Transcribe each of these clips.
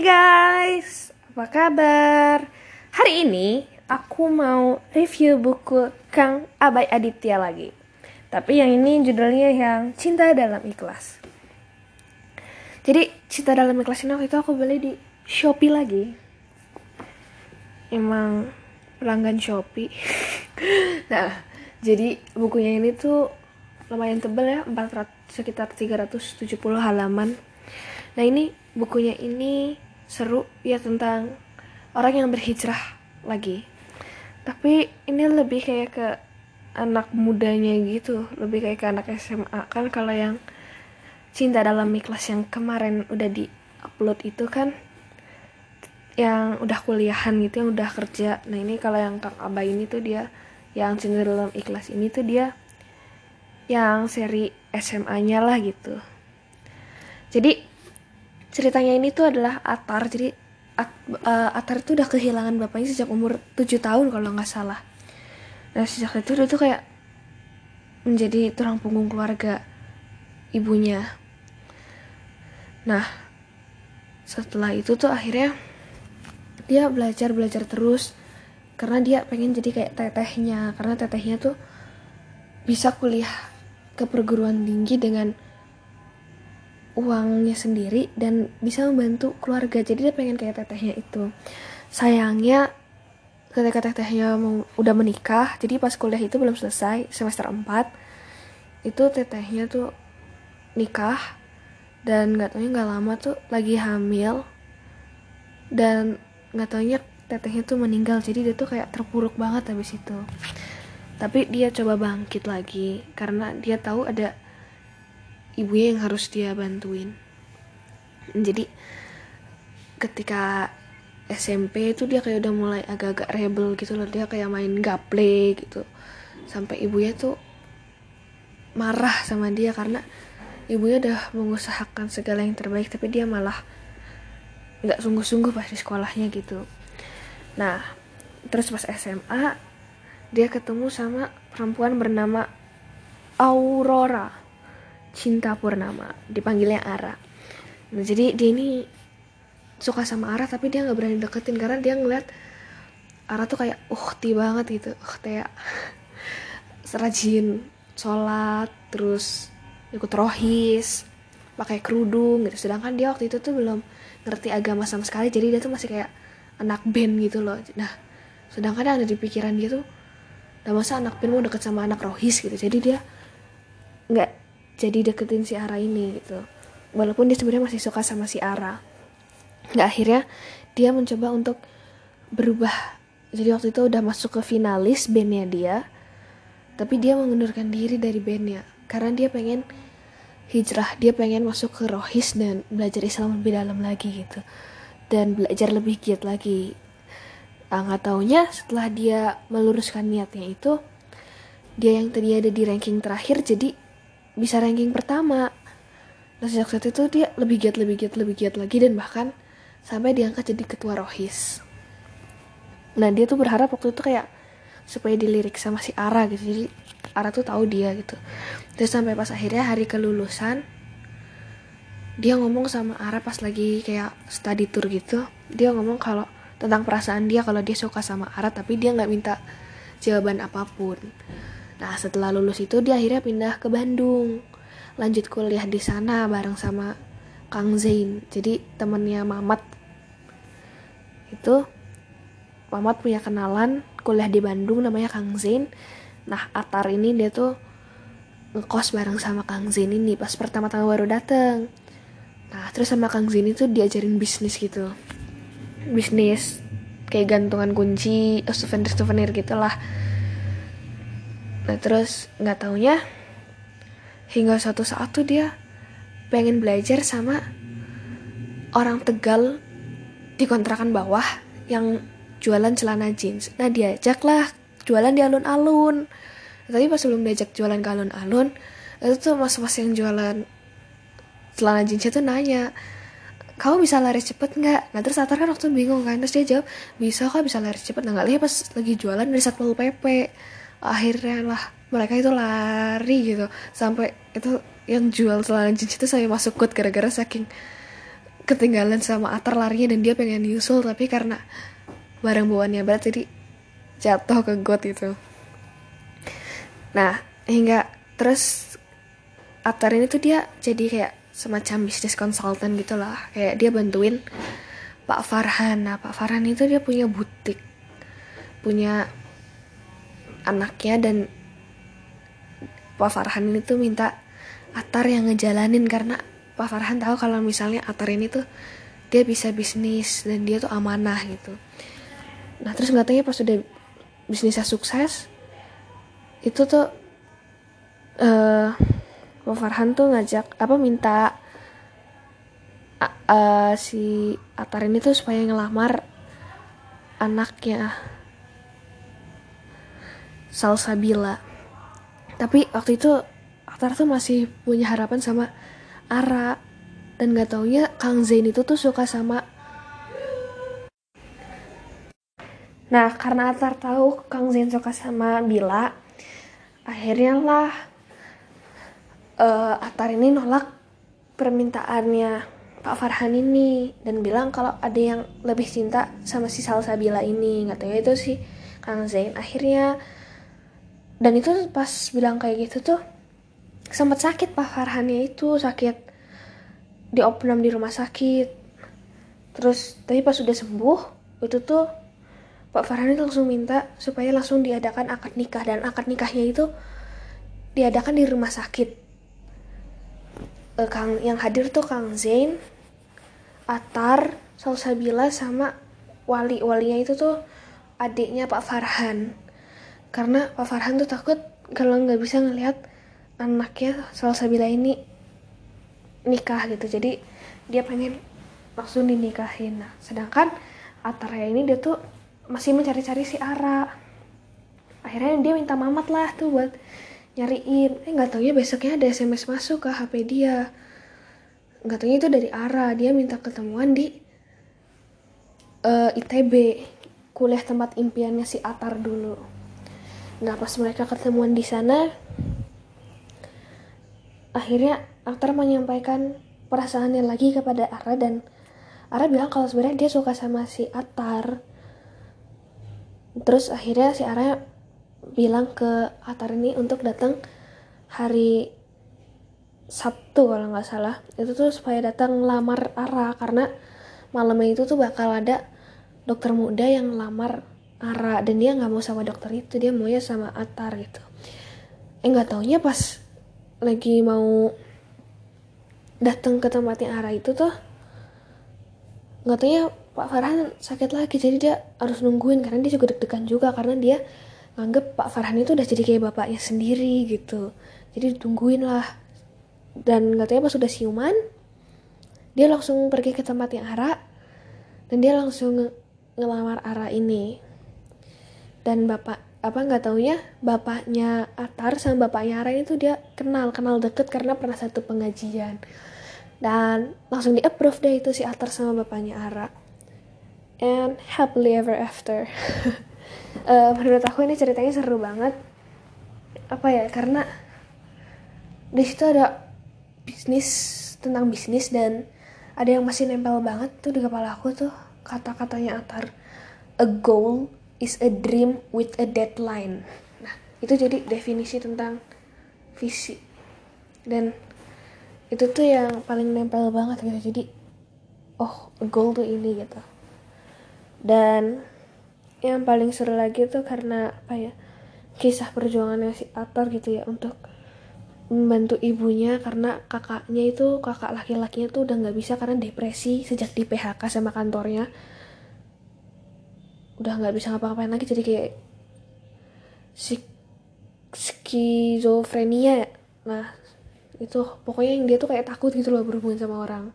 Guys, apa kabar? Hari ini aku mau review buku Kang Abai Aditya lagi. Tapi yang ini judulnya yang Cinta Dalam Ikhlas. Jadi Cinta Dalam Ikhlas ini waktu itu aku beli di Shopee lagi. Emang pelanggan Shopee. nah, jadi bukunya ini tuh lumayan tebel ya, 400 sekitar 370 halaman. Nah, ini bukunya ini seru ya tentang orang yang berhijrah lagi. Tapi ini lebih kayak ke anak mudanya gitu lebih kayak ke anak SMA kan kalau yang cinta dalam ikhlas yang kemarin udah di upload itu kan yang udah kuliahan gitu yang udah kerja. Nah ini kalau yang kang Abah ini tuh dia yang cinta dalam ikhlas ini tuh dia yang seri SMA-nya lah gitu. Jadi ceritanya ini tuh adalah Atar. Jadi At, uh, Atar itu udah kehilangan bapaknya sejak umur 7 tahun kalau nggak salah. Nah sejak itu dia tuh kayak menjadi tulang punggung keluarga ibunya. Nah setelah itu tuh akhirnya dia belajar belajar terus karena dia pengen jadi kayak tetehnya. Karena tetehnya tuh bisa kuliah ke perguruan tinggi dengan uangnya sendiri dan bisa membantu keluarga. Jadi dia pengen kayak tetehnya itu. Sayangnya ketika tetehnya mau, udah menikah jadi pas kuliah itu belum selesai semester 4 itu tetehnya tuh nikah dan nggak taunya nggak lama tuh lagi hamil dan nggak taunya tetehnya tuh meninggal. Jadi dia tuh kayak terpuruk banget habis itu. Tapi dia coba bangkit lagi karena dia tahu ada ibunya yang harus dia bantuin. Jadi ketika SMP itu dia kayak udah mulai agak-agak rebel gitu loh. Dia kayak main gaple gitu. Sampai ibunya tuh marah sama dia karena ibunya udah mengusahakan segala yang terbaik tapi dia malah nggak sungguh-sungguh pas di sekolahnya gitu. Nah terus pas SMA dia ketemu sama perempuan bernama Aurora Cinta Purnama dipanggilnya Ara. Nah, jadi dia ini suka sama Ara tapi dia nggak berani deketin karena dia ngeliat Ara tuh kayak uhti banget gitu. Uh kayak serajin sholat terus ikut rohis pakai kerudung gitu. Sedangkan dia waktu itu tuh belum ngerti agama sama sekali jadi dia tuh masih kayak anak band gitu loh. Nah sedangkan yang ada di pikiran dia tuh udah masa anak band mau deket sama anak rohis? gitu. Jadi dia jadi deketin si Ara ini gitu. Walaupun dia sebenarnya masih suka sama si Ara. Nggak akhirnya dia mencoba untuk berubah. Jadi waktu itu udah masuk ke finalis bandnya dia tapi dia mengundurkan diri dari bandnya. Karena dia pengen hijrah dia pengen masuk ke rohis dan belajar Islam lebih dalam lagi gitu. Dan belajar lebih giat lagi. Ah, nggak taunya setelah dia meluruskan niatnya itu dia yang tadi ada di ranking terakhir jadi bisa ranking pertama. Nah sejak saat itu dia lebih giat lebih giat lebih giat lagi dan bahkan sampai diangkat jadi ketua rohis. Nah dia tuh berharap waktu itu kayak supaya dilirik sama si Ara gitu. Jadi Ara tuh tahu dia gitu. Terus sampai pas akhirnya hari kelulusan dia ngomong sama Ara pas lagi kayak study tour gitu. Dia ngomong kalau tentang perasaan dia kalau dia suka sama Ara tapi dia nggak minta jawaban apa pun Nah setelah lulus itu dia akhirnya pindah ke Bandung. Lanjut kuliah di sana bareng sama Kang Zain. Jadi temennya Mamat. Itu Mamat punya kenalan kuliah di Bandung namanya Kang Zain. Nah Atar ini dia tuh ngekos bareng sama Kang Zain ini pas pertama-tama baru dateng. Nah terus sama Kang Zain itu diajarin bisnis gitu. Bisnis kayak gantungan kunci, souvenir-souvenir gitu lah nah terus nggak taunya hingga suatu saat tuh dia pengen belajar sama orang Tegal di kontrakan bawah yang jualan celana jeans. Nah diajaklah jualan di alun-alun. Tapi pas sebelum diajak jualan ke alun-alun itu tuh mas-mas yang jualan celana jeans itu nanya kamu bisa lari cepet nggak? Nah terus Atar kan waktu bingung kan Terus dia jawab bisa kok bisa lari cepet. Nah nggak lihat pas lagi jualan dari Satpol PP akhirnya lah mereka itu lari gitu. Sampai itu yang jual celana jeans itu saya masuk kot gara-gara saking ketinggalan sama Atar larinya dan dia pengen nyusul tapi karena barang bawaannya berat jadi jatuh ke got itu. Nah hingga terus Atar ini tuh dia jadi kayak semacam bisnis konsultan gitu lah. Kayak dia bantuin Pak Farhan. Nah Pak Farhan itu dia punya butik punya anaknya dan Pak Farhan ini tuh minta Atar yang ngejalanin karena Pak Farhan tahu kalau misalnya Atar ini tuh dia bisa bisnis dan dia tuh amanah gitu. Nah terus katanya pas udah bisnisnya sukses itu tuh uh, Pak Farhan tuh ngajak apa minta uh, uh, si Atar ini tuh supaya ngelamar anaknya Salsabila tapi waktu itu Atar tuh masih punya harapan sama Ara. Dan gak taunya Kang Zain itu tuh suka sama Nah karena Atar tahu Kang Zain suka sama Bila akhirnya lah uh, Atar ini nolak permintaannya Pak Farhan ini. Dan bilang kalau ada yang lebih cinta sama si Salsabila ini. Nggak tahu itu sih Kang Zain. Akhirnya dan itu pas bilang kayak gitu tuh sempat sakit Pak Farhannya itu sakit di opnam di rumah sakit. Terus tapi pas sudah sembuh itu tuh Pak Farhan itu langsung minta supaya langsung diadakan akad nikah. Dan akad nikahnya itu diadakan di rumah sakit. Uh, Kang yang hadir tuh Kang Zain, Atar, Salsabila sama wali walinya itu tuh adiknya Pak Farhan karena Pak Farhan tuh takut kalau nggak bisa ngelihat anaknya Salsabila ini nikah gitu. Jadi dia pengen langsung dinikahin. Nah sedangkan Atarya ini dia tuh masih mencari-cari si Ara. Akhirnya dia minta mamat lah tuh buat nyariin. Eh nggak taunya besoknya ada sms masuk ke hp dia. Nggak taunya itu dari Ara. Dia minta ketemuan di uh, itb kuliah tempat impiannya si Atar dulu nah pas mereka ketemuan di sana akhirnya Atar menyampaikan perasaannya lagi kepada Ara dan Ara bilang kalau sebenarnya dia suka sama si Atar. Terus akhirnya si Ara bilang ke Atar ini untuk datang hari Sabtu kalau nggak salah. Itu tuh supaya datang lamar Ara karena malamnya itu tuh bakal ada dokter muda yang lamar Ara dan dia nggak mau sama dokter itu dia maunya sama Atar gitu. Eh nggak taunya pas lagi mau datang ke tempatnya Ara itu tuh nggak taunya Pak Farhan sakit lagi jadi dia harus nungguin karena dia juga deg-degan juga karena dia nganggep Pak Farhan itu udah jadi kayak bapaknya sendiri gitu. Jadi ditungguin lah. Dan katanya pas sudah siuman dia langsung pergi ke tempat yang Ara dan dia langsung ngelamar Ara ini dan bapak apa nggak taunya bapaknya Atar sama bapaknya Ara itu dia kenal kenal deket karena pernah satu pengajian. Dan langsung di approve deh itu si Atar sama bapaknya Ara. And happily ever after. Uh, menurut aku ini ceritanya seru banget. Apa ya karena di situ ada bisnis tentang bisnis dan ada yang masih nempel banget tuh di kepala aku tuh kata-katanya Atar a goal is a dream with a deadline. Nah itu jadi definisi tentang visi. Dan itu tuh yang paling nempel banget gitu. Jadi oh goal tuh ini gitu. Dan yang paling seru lagi tuh karena apa ya kisah perjuangannya si Atar gitu ya untuk membantu ibunya karena kakaknya itu kakak laki-lakinya tuh udah nggak bisa karena depresi sejak di PHK sama kantornya udah nggak bisa ngapa-ngapain lagi jadi kayak si skizofrenia nah itu pokoknya yang dia tuh kayak takut gitu loh berhubungan sama orang.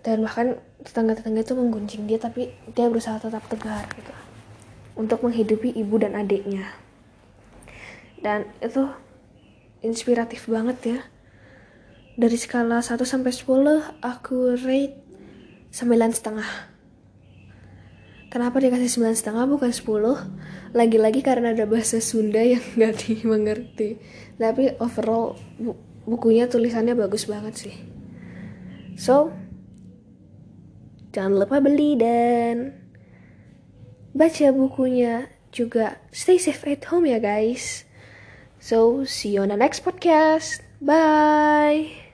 Dan bahkan tetangga-tetangga itu menggunjing dia tapi dia berusaha tetap tegar gitu. Untuk menghidupi ibu dan adiknya. Dan itu inspiratif banget ya. Dari skala 1 sampai 10 aku rate 9 setengah kenapa dikasih 9 setengah bukan 10 lagi-lagi karena ada bahasa Sunda yang gak dimengerti. Tapi overall bu bukunya tulisannya bagus banget sih. So jangan lupa beli dan baca bukunya juga. Stay safe at home ya guys. So see you on the next podcast. Bye